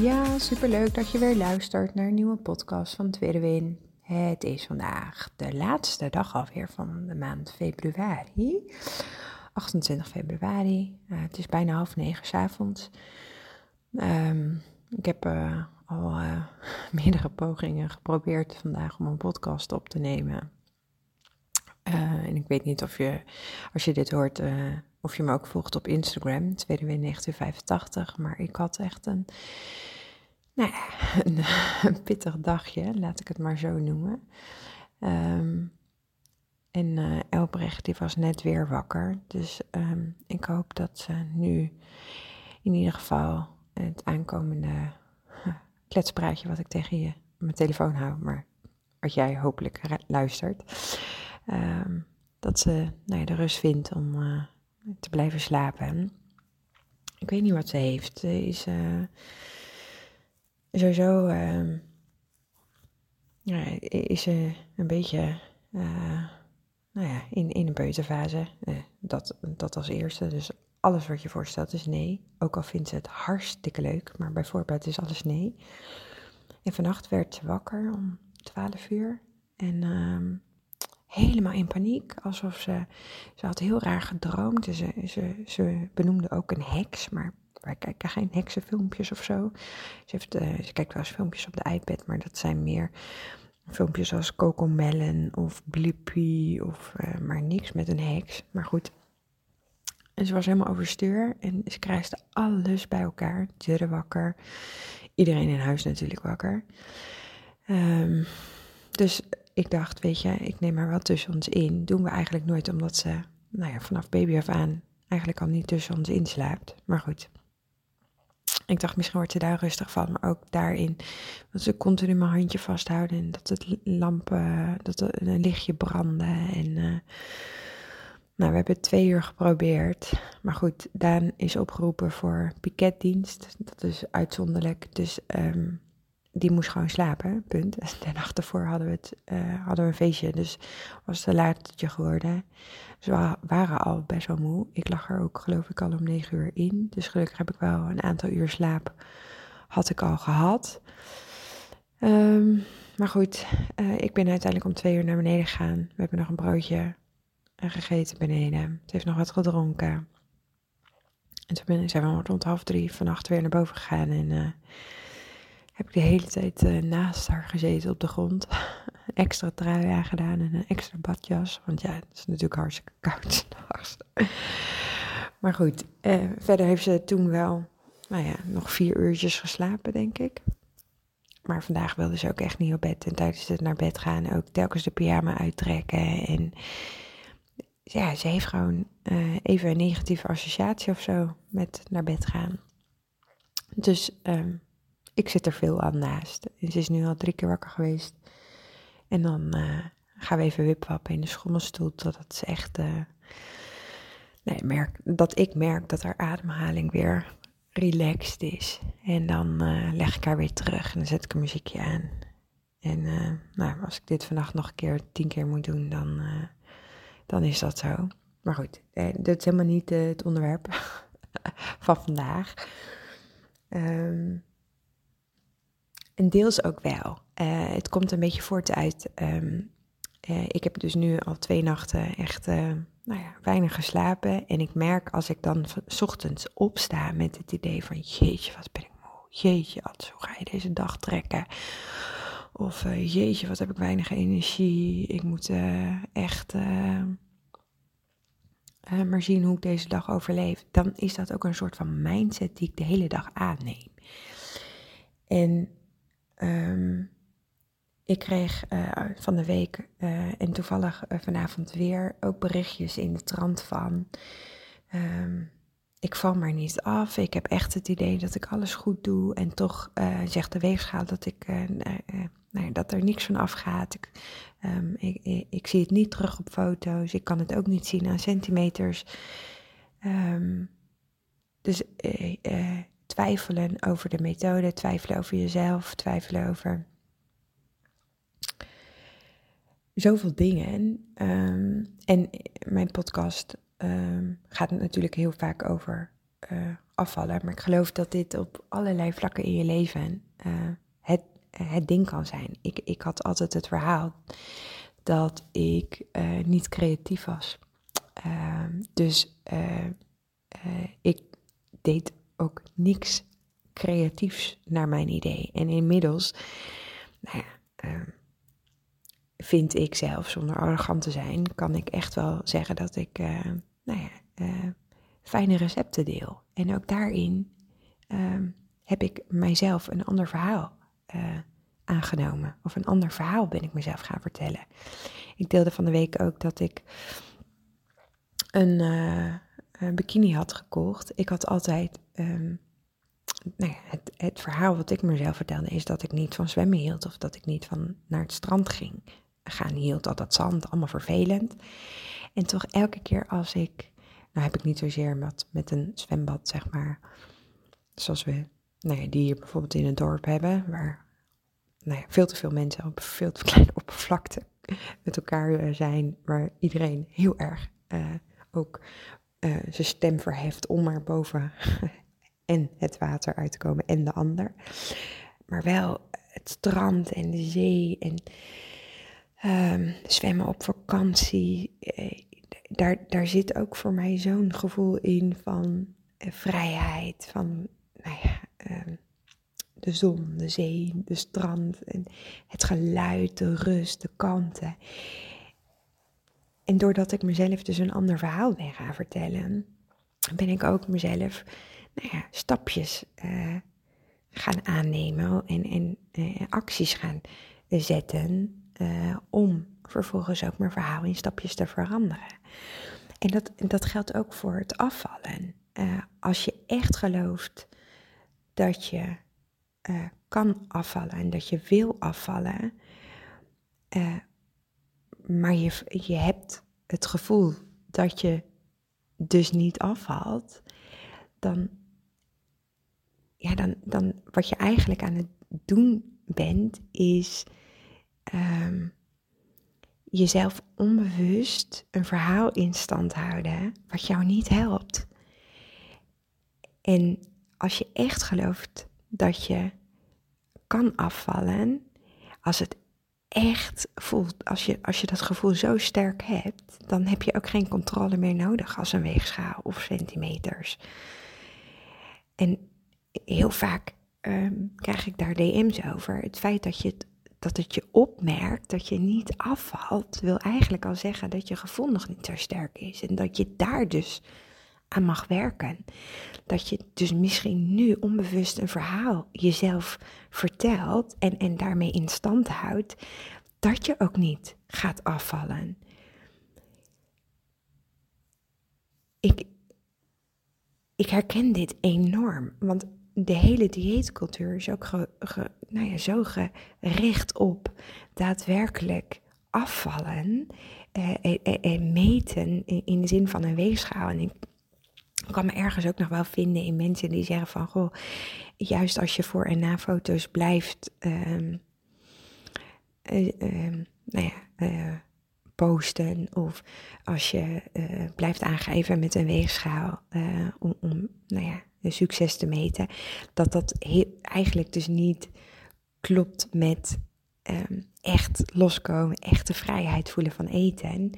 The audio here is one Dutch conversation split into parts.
Ja, superleuk dat je weer luistert naar een nieuwe podcast van Tweede. Het is vandaag de laatste dag alweer van de maand februari. 28 februari. Uh, het is bijna half negen s'avonds. Um, ik heb uh, al uh, meerdere pogingen geprobeerd vandaag om een podcast op te nemen. en ik weet niet of je, als je dit hoort, of je me ook volgt op Instagram, tweede win 1985. Maar ik had echt een, nou ja, een, pittig dagje, laat ik het maar zo noemen. Um, en uh, Elbrecht die was net weer wakker. Dus um, ik hoop dat ze nu in ieder geval het aankomende kletspraatje wat ik tegen je mijn telefoon hou, maar wat jij hopelijk luistert, um, dat ze nou ja, de rust vindt om uh, te blijven slapen. Ik weet niet wat ze heeft. Ze is uh, sowieso ja, is ze een beetje uh, nou ja, in, in een peuterfase. Uh, dat, dat als eerste. Dus alles wat je voorstelt is nee. Ook al vindt ze het hartstikke leuk, maar bijvoorbeeld is alles nee. En vannacht werd ze wakker om 12 uur. En um, helemaal in paniek. Alsof ze. Ze had heel raar gedroomd. Ze, ze, ze benoemde ook een heks, maar wij kijken geen heksenfilmpjes of zo. Ze, heeft, uh, ze kijkt wel eens filmpjes op de iPad, maar dat zijn meer filmpjes als Coco Melon of Blippi of uh, maar niks met een heks. Maar goed. En ze was helemaal overstuur en ze krijste alles bij elkaar. Jurre wakker. Iedereen in huis natuurlijk wakker. Um, dus ik dacht, weet je, ik neem haar wel tussen ons in. Doen we eigenlijk nooit omdat ze, nou ja, vanaf baby af aan eigenlijk al niet tussen ons inslaapt. Maar goed. Ik dacht, misschien wordt ze daar rustig van, maar ook daarin. Dat ze continu mijn handje vasthouden en dat het lampen, dat een lichtje brandde. En uh, nou, we hebben twee uur geprobeerd. Maar goed, Daan is opgeroepen voor piketdienst. Dat is uitzonderlijk. Dus um, die moest gewoon slapen, punt. De nacht ervoor hadden we, het, uh, hadden we een feestje, dus was het latertje geworden. Dus we waren al best wel moe. Ik lag er ook geloof ik al om negen uur in. Dus gelukkig heb ik wel een aantal uur slaap had ik al gehad. Um, maar goed, uh, ik ben uiteindelijk om twee uur naar beneden gegaan. We hebben nog een broodje gegeten beneden. Ze heeft nog wat gedronken. En toen zijn we rond half drie vannacht weer naar boven gegaan en... Uh, heb ik de hele tijd uh, naast haar gezeten op de grond. extra trui aangedaan en een extra badjas. Want ja, het is natuurlijk hartstikke koud maar goed, uh, verder heeft ze toen wel, nou ja, nog vier uurtjes geslapen, denk ik. Maar vandaag wilde ze ook echt niet op bed. En tijdens het naar bed gaan ook telkens de pyjama uittrekken. En ja, ze heeft gewoon uh, even een negatieve associatie of zo met naar bed gaan. Dus um, ik zit er veel aan naast. En ze is nu al drie keer wakker geweest. En dan uh, gaan we even wipwappen in de schommelstoel totdat ze echt... Uh, nee, merk, dat ik merk dat haar ademhaling weer relaxed is. En dan uh, leg ik haar weer terug en dan zet ik een muziekje aan. En nou, als ik dit vannacht nog een keer, tien keer moet doen, dan, dan is dat zo. Maar goed, dat is helemaal niet het onderwerp van vandaag. Um, en deels ook wel. Uh, het komt een beetje voort uit. Um, uh, ik heb dus nu al twee nachten echt uh, nou ja, weinig geslapen. En ik merk als ik dan s ochtends opsta met het idee van: jeetje, wat ben ik moe. Jeetje, hoe ga je deze dag trekken? Of jeetje, wat heb ik weinig energie. Ik moet echt maar zien hoe ik deze dag overleef. Dan is dat ook een soort van mindset die ik de hele dag aanneem. En Um, ik kreeg van de week en toevallig vanavond weer ook berichtjes in de trant van. Ehm, ik val maar niet af. Ik heb echt het idee dat ik alles goed doe. En toch zegt de weegschaal dat, ik, nou, dat er niks van afgaat. Ik, um, ik, ik, zie het niet terug op foto's. Ik kan het ook niet zien aan centimeters. Um, dus twijfelen over de methode, twijfelen over jezelf, twijfelen over zoveel dingen. En mijn podcast um, gaat natuurlijk heel vaak over uh, afvallen. Maar ik geloof dat dit op allerlei vlakken in je leven uh, het, het ding kan zijn. Ik, ik had altijd het verhaal dat ik uh, niet creatief was. dus ik deed ook niks creatiefs naar mijn idee. En inmiddels, nou ja, uh, vind ik zelf, zonder arrogant te zijn, kan ik echt wel zeggen dat ik, uh, nou ja, uh, fijne recepten deel. En ook daarin ehm, heb ik mijzelf een ander verhaal aangenomen. Of een ander verhaal ben ik mezelf gaan vertellen. Ik deelde van de week ook dat ik een een bikini had gekocht. Ik had altijd. Um, nou ja, het, het verhaal wat ik mezelf vertelde is dat ik niet van zwemmen hield of dat ik niet van naar het strand ging. Gaan hield, al dat zand, allemaal vervelend. En toch elke keer als ik, nou heb ik niet zozeer met, met een zwembad, zeg maar, zoals we, nou ja, die hier bijvoorbeeld in het dorp hebben, waar nou ja, veel te veel mensen op veel te kleine oppervlakte met elkaar eh, zijn, waar iedereen heel erg uh, ook uh, zijn stem verheft om maar boven en het water uit te komen en de ander. Maar wel het strand en de zee en um, zwemmen op vakantie. Eh, daar, daar zit ook voor mij zo'n gevoel in van uh, vrijheid, van nou ja, um, de zon, de zee, de strand en het geluid, de rust, de kanten. En doordat ik mezelf dus een ander verhaal ben gaan vertellen, ben ik ook mezelf nou ja, stapjes uh, gaan aannemen en, en uh, acties gaan zetten uh, om vervolgens ook mijn verhaal in stapjes te veranderen. En dat, dat geldt ook voor het afvallen. als je echt gelooft dat je kan afvallen en dat je wil afvallen, maar je, je hebt het gevoel dat je dus niet afvalt, dan, ja, dan, dan wat je eigenlijk aan het doen bent, is um, jezelf onbewust een verhaal in stand houden wat jou niet helpt. En als je echt gelooft dat je kan afvallen, als het echt voelt, als je, als je dat gevoel zo sterk hebt, dan heb je ook geen controle meer nodig als een weegschaal of centimeters. En heel vaak ehm, krijg ik daar DM's over. Het feit dat, je dat het je opmerkt dat je niet afvalt, wil eigenlijk al zeggen dat je gevoel nog niet zo sterk is. En dat je daar dus aan mag werken. Dat je dus misschien nu onbewust een verhaal jezelf vertelt en, en daarmee in stand houdt, dat je ook niet gaat afvallen. Ik, ik herken dit enorm, want de hele dieetcultuur is ook ge, nou ja, zo gericht op daadwerkelijk afvallen eh, en, en, meten in, in, de zin van een weegschaal. En ik ik kan me ergens ook nog wel vinden in mensen die zeggen van, goh, juist als je voor en na foto's blijft, um, uh, nou ja, uh, posten of als je uh, blijft aangeven met een weegschaal om, om, nou ja, succes te meten, dat dat eigenlijk dus niet klopt met um, echt loskomen, echte vrijheid voelen van eten.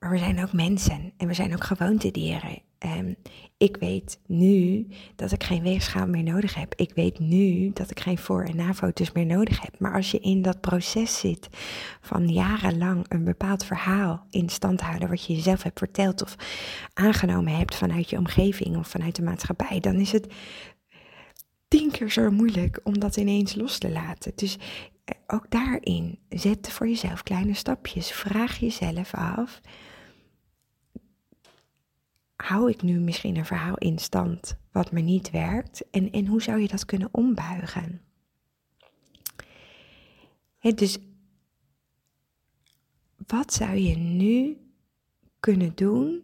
Maar we zijn ook mensen en we zijn ook gewoontedieren. Um, ik weet nu dat ik geen weegschaal meer nodig heb. Ik weet nu dat ik geen voor- en na-foto's meer nodig heb. Maar als je in dat proces zit van jarenlang een bepaald verhaal in stand houden, wat je jezelf hebt verteld of aangenomen hebt vanuit je omgeving of vanuit de maatschappij, dan is het tien keer zo moeilijk om dat ineens los te laten. Dus eh, ook daarin, zet voor jezelf kleine stapjes. Vraag jezelf af, hou ik nu misschien een verhaal in stand wat me niet werkt? En, en hoe zou je dat kunnen ombuigen? dus wat zou je nu kunnen doen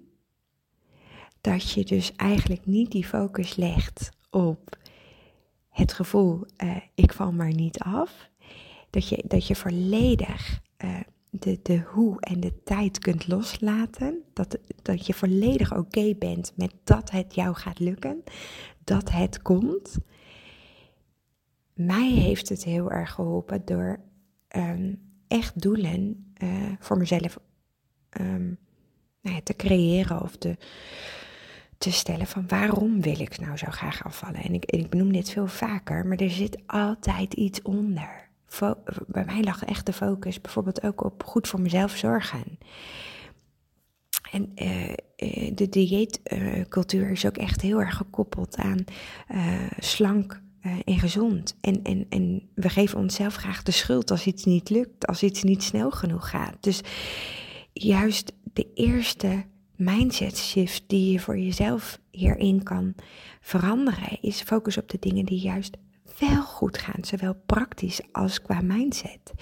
dat je dus eigenlijk niet die focus legt op het gevoel, uh, ik val maar niet af. Dat je, dat je volledig uh, de, de hoe en de tijd kunt loslaten. Dat, dat je volledig oké bent met dat het jou gaat lukken. Dat het komt. Mij heeft het heel erg geholpen door um, echt doelen uh, voor mezelf um, nou ja, te creëren of te, te stellen van waarom wil ik nou zo graag afvallen. En ik, ik benoem dit veel vaker, maar er zit altijd iets onder. Bij mij lag echt de focus bijvoorbeeld ook op goed voor mezelf zorgen. En uh, de dieetcultuur is ook echt heel erg gekoppeld aan uh, slank en gezond. En, en, en we geven onszelf graag de schuld als iets niet lukt, als iets niet snel genoeg gaat. Dus juist de eerste mindset shift die je voor jezelf hierin kan veranderen, is focus op de dingen die juist wel goed gaan, zowel praktisch als qua mindset.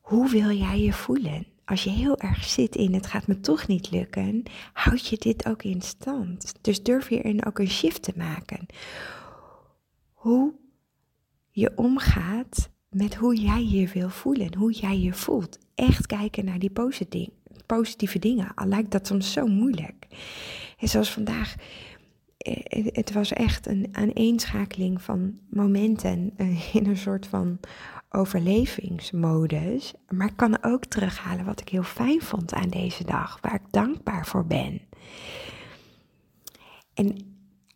Hoe wil jij je voelen? Als je heel erg zit in het gaat me toch niet lukken, houd je dit ook in stand. Dus durf hierin ook een shift te maken. Hoe je omgaat met hoe jij je wil voelen, hoe jij je voelt. Echt kijken naar die positieve dingen, al lijkt dat soms zo moeilijk. En zoals vandaag, het was echt een aaneenschakeling van momenten eh, in een soort van overlevingsmodus. Maar ik kan ook terughalen wat ik heel fijn vond aan deze dag, waar ik dankbaar voor ben. En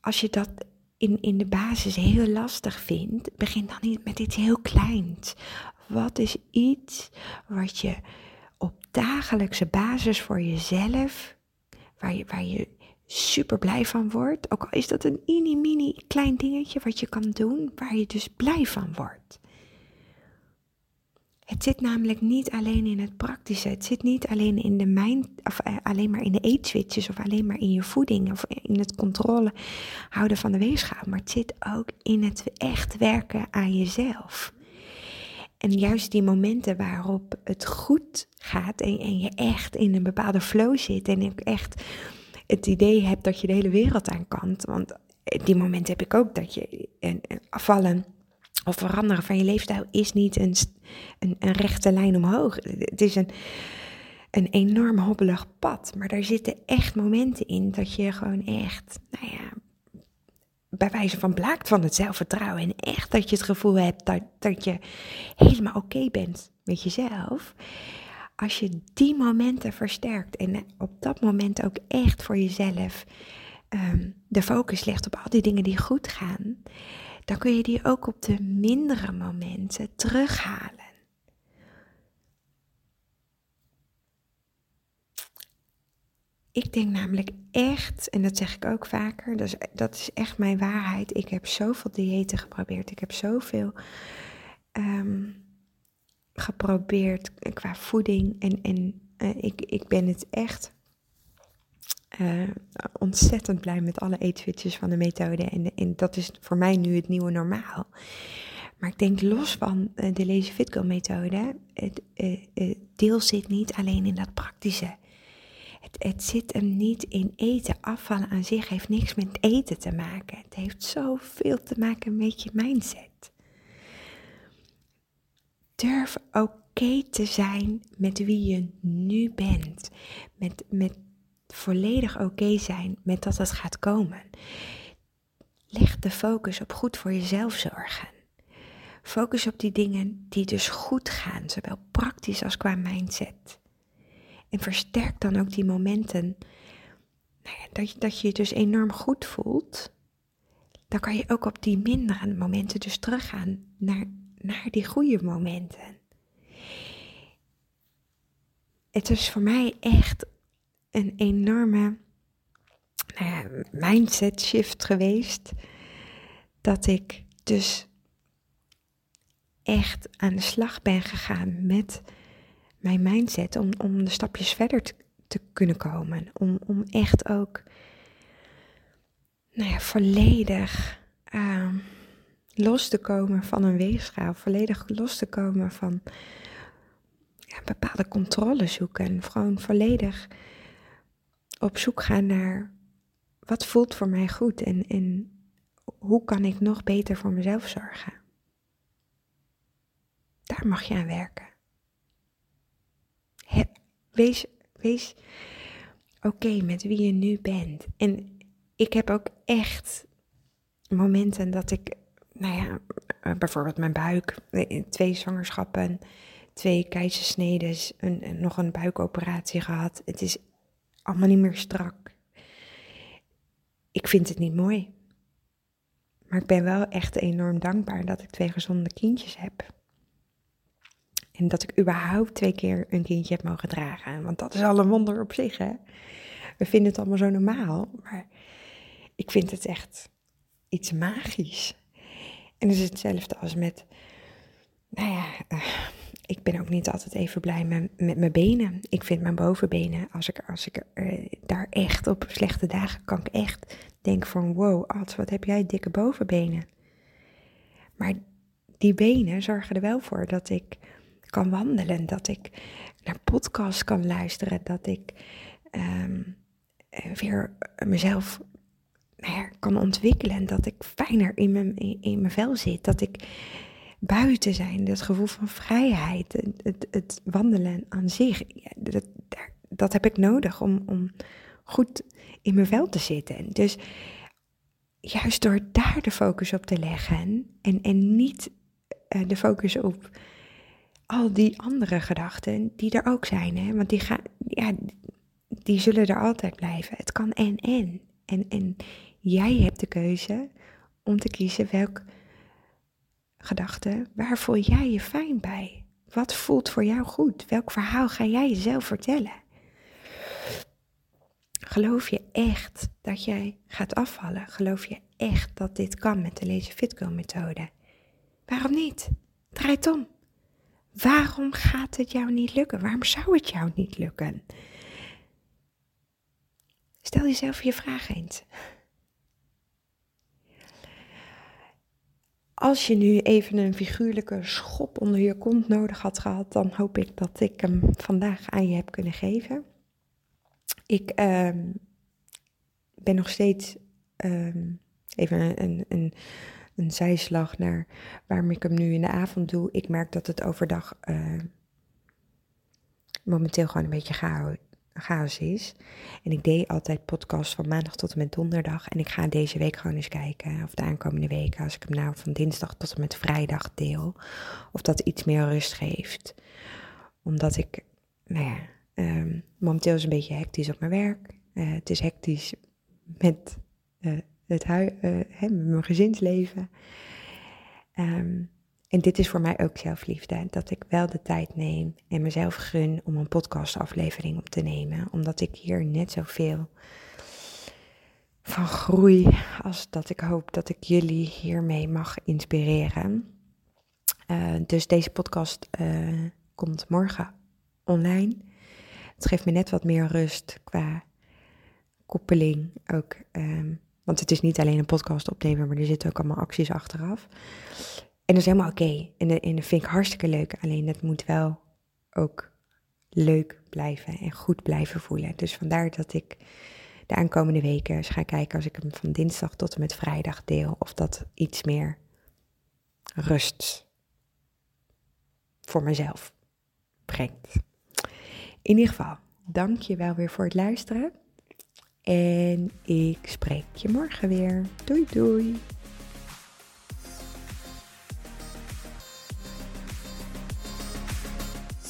als je dat in, in de basis heel lastig vindt, begin dan niet met iets heel kleins. Wat is iets wat je op dagelijkse basis voor jezelf, waar je, waar je super blij van wordt. Ook al is dat een mini mini klein dingetje wat je kan doen, waar je dus blij van wordt. Het zit namelijk niet alleen in het praktische. Het zit niet alleen in de mind, of eh, alleen maar in de eetswitches of alleen maar in je voeding of in het controle houden van de weegschaal. Maar het zit ook in het echt werken aan jezelf. En juist die momenten waarop het goed gaat en, en je echt in een bepaalde flow zit en ik echt het idee hebt dat je de hele wereld aan kan. Want die momenten heb ik ook dat je afvallen of veranderen van je leefstijl is niet een, een, een rechte lijn omhoog. Het is een, een enorm hobbelig pad. Maar daar zitten echt momenten in dat je gewoon echt, nou ja, bij wijze van blaakt van het zelfvertrouwen. En echt dat je het gevoel hebt dat, dat je helemaal oké bent met jezelf. Als je die momenten versterkt en op dat moment ook echt voor jezelf ehm, de focus legt op al die dingen die goed gaan, dan kun je die ook op de mindere momenten terughalen. Ik denk namelijk echt, en dat zeg ik ook vaker, dus dat is echt mijn waarheid. Ik heb zoveel diëten geprobeerd. Ik heb zoveel um, geprobeerd qua voeding. En, en uh, ik, ik ben het echt uh, ontzettend blij met alle eetswitches van de methode. En, en dat is voor mij nu het nieuwe normaal. Maar ik denk los van uh, de Lazy Fit Girl methode, het deel zit niet alleen in dat praktische. Het, het zit hem niet in eten. Afvallen aan zich heeft niks met eten te maken. Het heeft zoveel te maken met je mindset. Durf oké te zijn met wie je nu bent. Met, met volledig oké zijn met dat het gaat komen. Leg de focus op goed voor jezelf zorgen. Focus op die dingen die dus goed gaan, zowel praktisch als qua mindset. En versterk dan ook die momenten nou ja, dat, je, dat je je dus enorm goed voelt. Dan kan je ook op die mindere momenten dus teruggaan naar, naar die goede momenten. Het is voor mij echt een enorme nou ja, mindset shift geweest. Dat ik dus echt aan de slag ben gegaan met mijn mindset om, om de stapjes verder te, te kunnen komen. Om, om echt ook nou ja, volledig los te komen van een weegschaal. Volledig los te komen van ja, bepaalde controle zoeken. Gewoon volledig op zoek gaan naar wat voelt voor mij goed en, en hoe kan ik nog beter voor mezelf zorgen. Daar mag je aan werken. wees wees oké met wie je nu bent. En ik heb ook echt momenten dat ik, nou ja, eh, bijvoorbeeld mijn buik, twee zwangerschappen, twee keizersneden, een, nog een buikoperatie gehad. Het is allemaal niet meer strak. Ik vind het niet mooi. Maar ik ben wel echt enorm dankbaar dat ik twee gezonde kindjes heb. En dat ik überhaupt twee keer een kindje heb mogen dragen. Want dat is al een wonder op zich, hè. We vinden het allemaal zo normaal. Maar ik vind het echt iets magisch. En is hetzelfde als met, nou ja, uh, ik ben ook niet altijd even blij met, met mijn benen. Ik vind mijn bovenbenen, als ik, als ik uh, daar echt op slechte dagen kan ik echt denken van, wow, Ad, wat heb jij dikke bovenbenen. Maar die benen zorgen er wel voor dat ik kan wandelen, dat ik naar podcasts kan luisteren, dat ik um, weer mezelf kan ontwikkelen en dat ik fijner in mijn, in, mijn vel zit, dat ik buiten zijn, dat gevoel van vrijheid, het, het, wandelen aan zich, dat, dat heb ik nodig om, om goed in mijn vel te zitten. Dus juist door daar de focus op te leggen en, en niet uh, de focus op al die andere gedachten die er ook zijn. Hè? Want die, gaan, ja, die zullen er altijd blijven. Het kan en en. En, en jij hebt de keuze om te kiezen welk gedachte, waar voel jij je fijn bij? Wat voelt voor jou goed? Welk verhaal ga jij jezelf vertellen? Geloof je echt dat jij gaat afvallen? Geloof je echt dat dit kan met de Lazy Fitco methode? Waarom niet? Draai het om. Waarom gaat het jou niet lukken? Waarom zou het jou niet lukken? Stel jezelf je vraag eens. Als je nu even een figuurlijke schop onder je kont nodig had gehad, dan hoop ik dat ik hem vandaag aan je heb kunnen geven. Ik uh, ben nog steeds uh, even een, een, een zijslag naar waarom ik hem nu in de avond doe. Ik merk dat het overdag uh, momenteel gewoon een beetje chaos is. En ik deed altijd podcasts van maandag tot en met donderdag. En ik ga deze week gewoon eens kijken, of de aankomende weken, als ik hem nou van dinsdag tot en met vrijdag deel, of dat iets meer rust geeft. Omdat ik, nou um, momenteel is een beetje hectisch op mijn werk. Uh, het is hectisch met uh, het hui, uh, hè, mijn gezinsleven. Um, en dit is voor mij ook zelfliefde. Dat ik wel de tijd neem en mezelf gun om een podcastaflevering op te nemen. Omdat ik hier net zoveel van groei als dat ik hoop dat ik jullie hiermee mag inspireren. Uh, dus deze podcast uh, komt morgen online. Het geeft me net wat meer rust qua koppeling ook. Um, want het is niet alleen een podcast opnemen, maar er zitten ook allemaal acties achteraf. En dat is helemaal oké. En, en dat vind ik hartstikke leuk. Alleen dat moet wel ook leuk blijven en goed blijven voelen. Dus vandaar dat ik de aankomende weken eens ga kijken als ik hem van dinsdag tot en met vrijdag deel. Of dat iets meer rust voor mezelf brengt. In ieder geval, dank je wel weer voor het luisteren. En ik spreek je morgen weer. Doei doei.